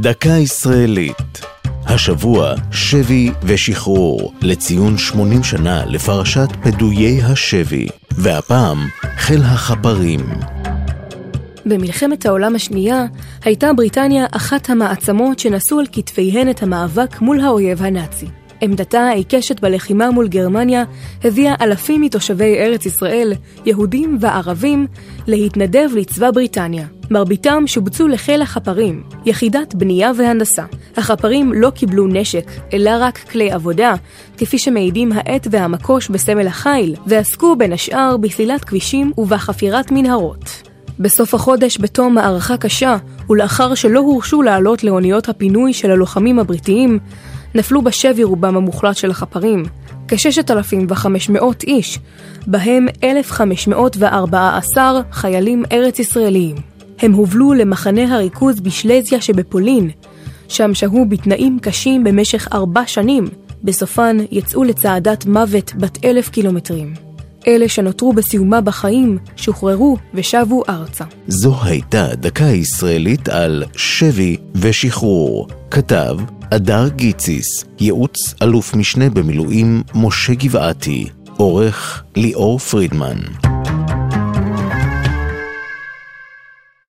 דקה ישראלית. השבוע שבי ושחרור לציון 80 שנה לפרשת פדויי השבי, והפעם חיל החפרים. במלחמת העולם השנייה הייתה בריטניה אחת המעצמות שנשאו על כתפיהן את המאבק מול האויב הנאצי. עמדתה העיקשת בלחימה מול גרמניה הביאה אלפים מתושבי ארץ ישראל, יהודים וערבים, להתנדב לצבא בריטניה. מרביתם שובצו לחיל החפרים, יחידת בנייה והנדסה. החפרים לא קיבלו נשק, אלא רק כלי עבודה, כפי שמעידים העט והמקוש בסמל החיל, ועסקו בין השאר בסלילת כבישים ובחפירת מנהרות. בסוף החודש, בתום מערכה קשה, ולאחר שלא הורשו לעלות לאוניות הפינוי של הלוחמים הבריטיים, נפלו בשבי רובם המוחלט של החפרים, כ-6,500 איש, בהם 1,514 חיילים ארץ ישראליים. הם הובלו למחנה הריכוז בשלזיה שבפולין, שם שהו בתנאים קשים במשך ארבע שנים, בסופן יצאו לצעדת מוות בת אלף קילומטרים. אלה שנותרו בסיומה בחיים, שוחררו ושבו ארצה. זו הייתה דקה ישראלית על שבי ושחרור. כתב הדר גיציס, ייעוץ אלוף משנה במילואים משה גבעתי, עורך ליאור פרידמן.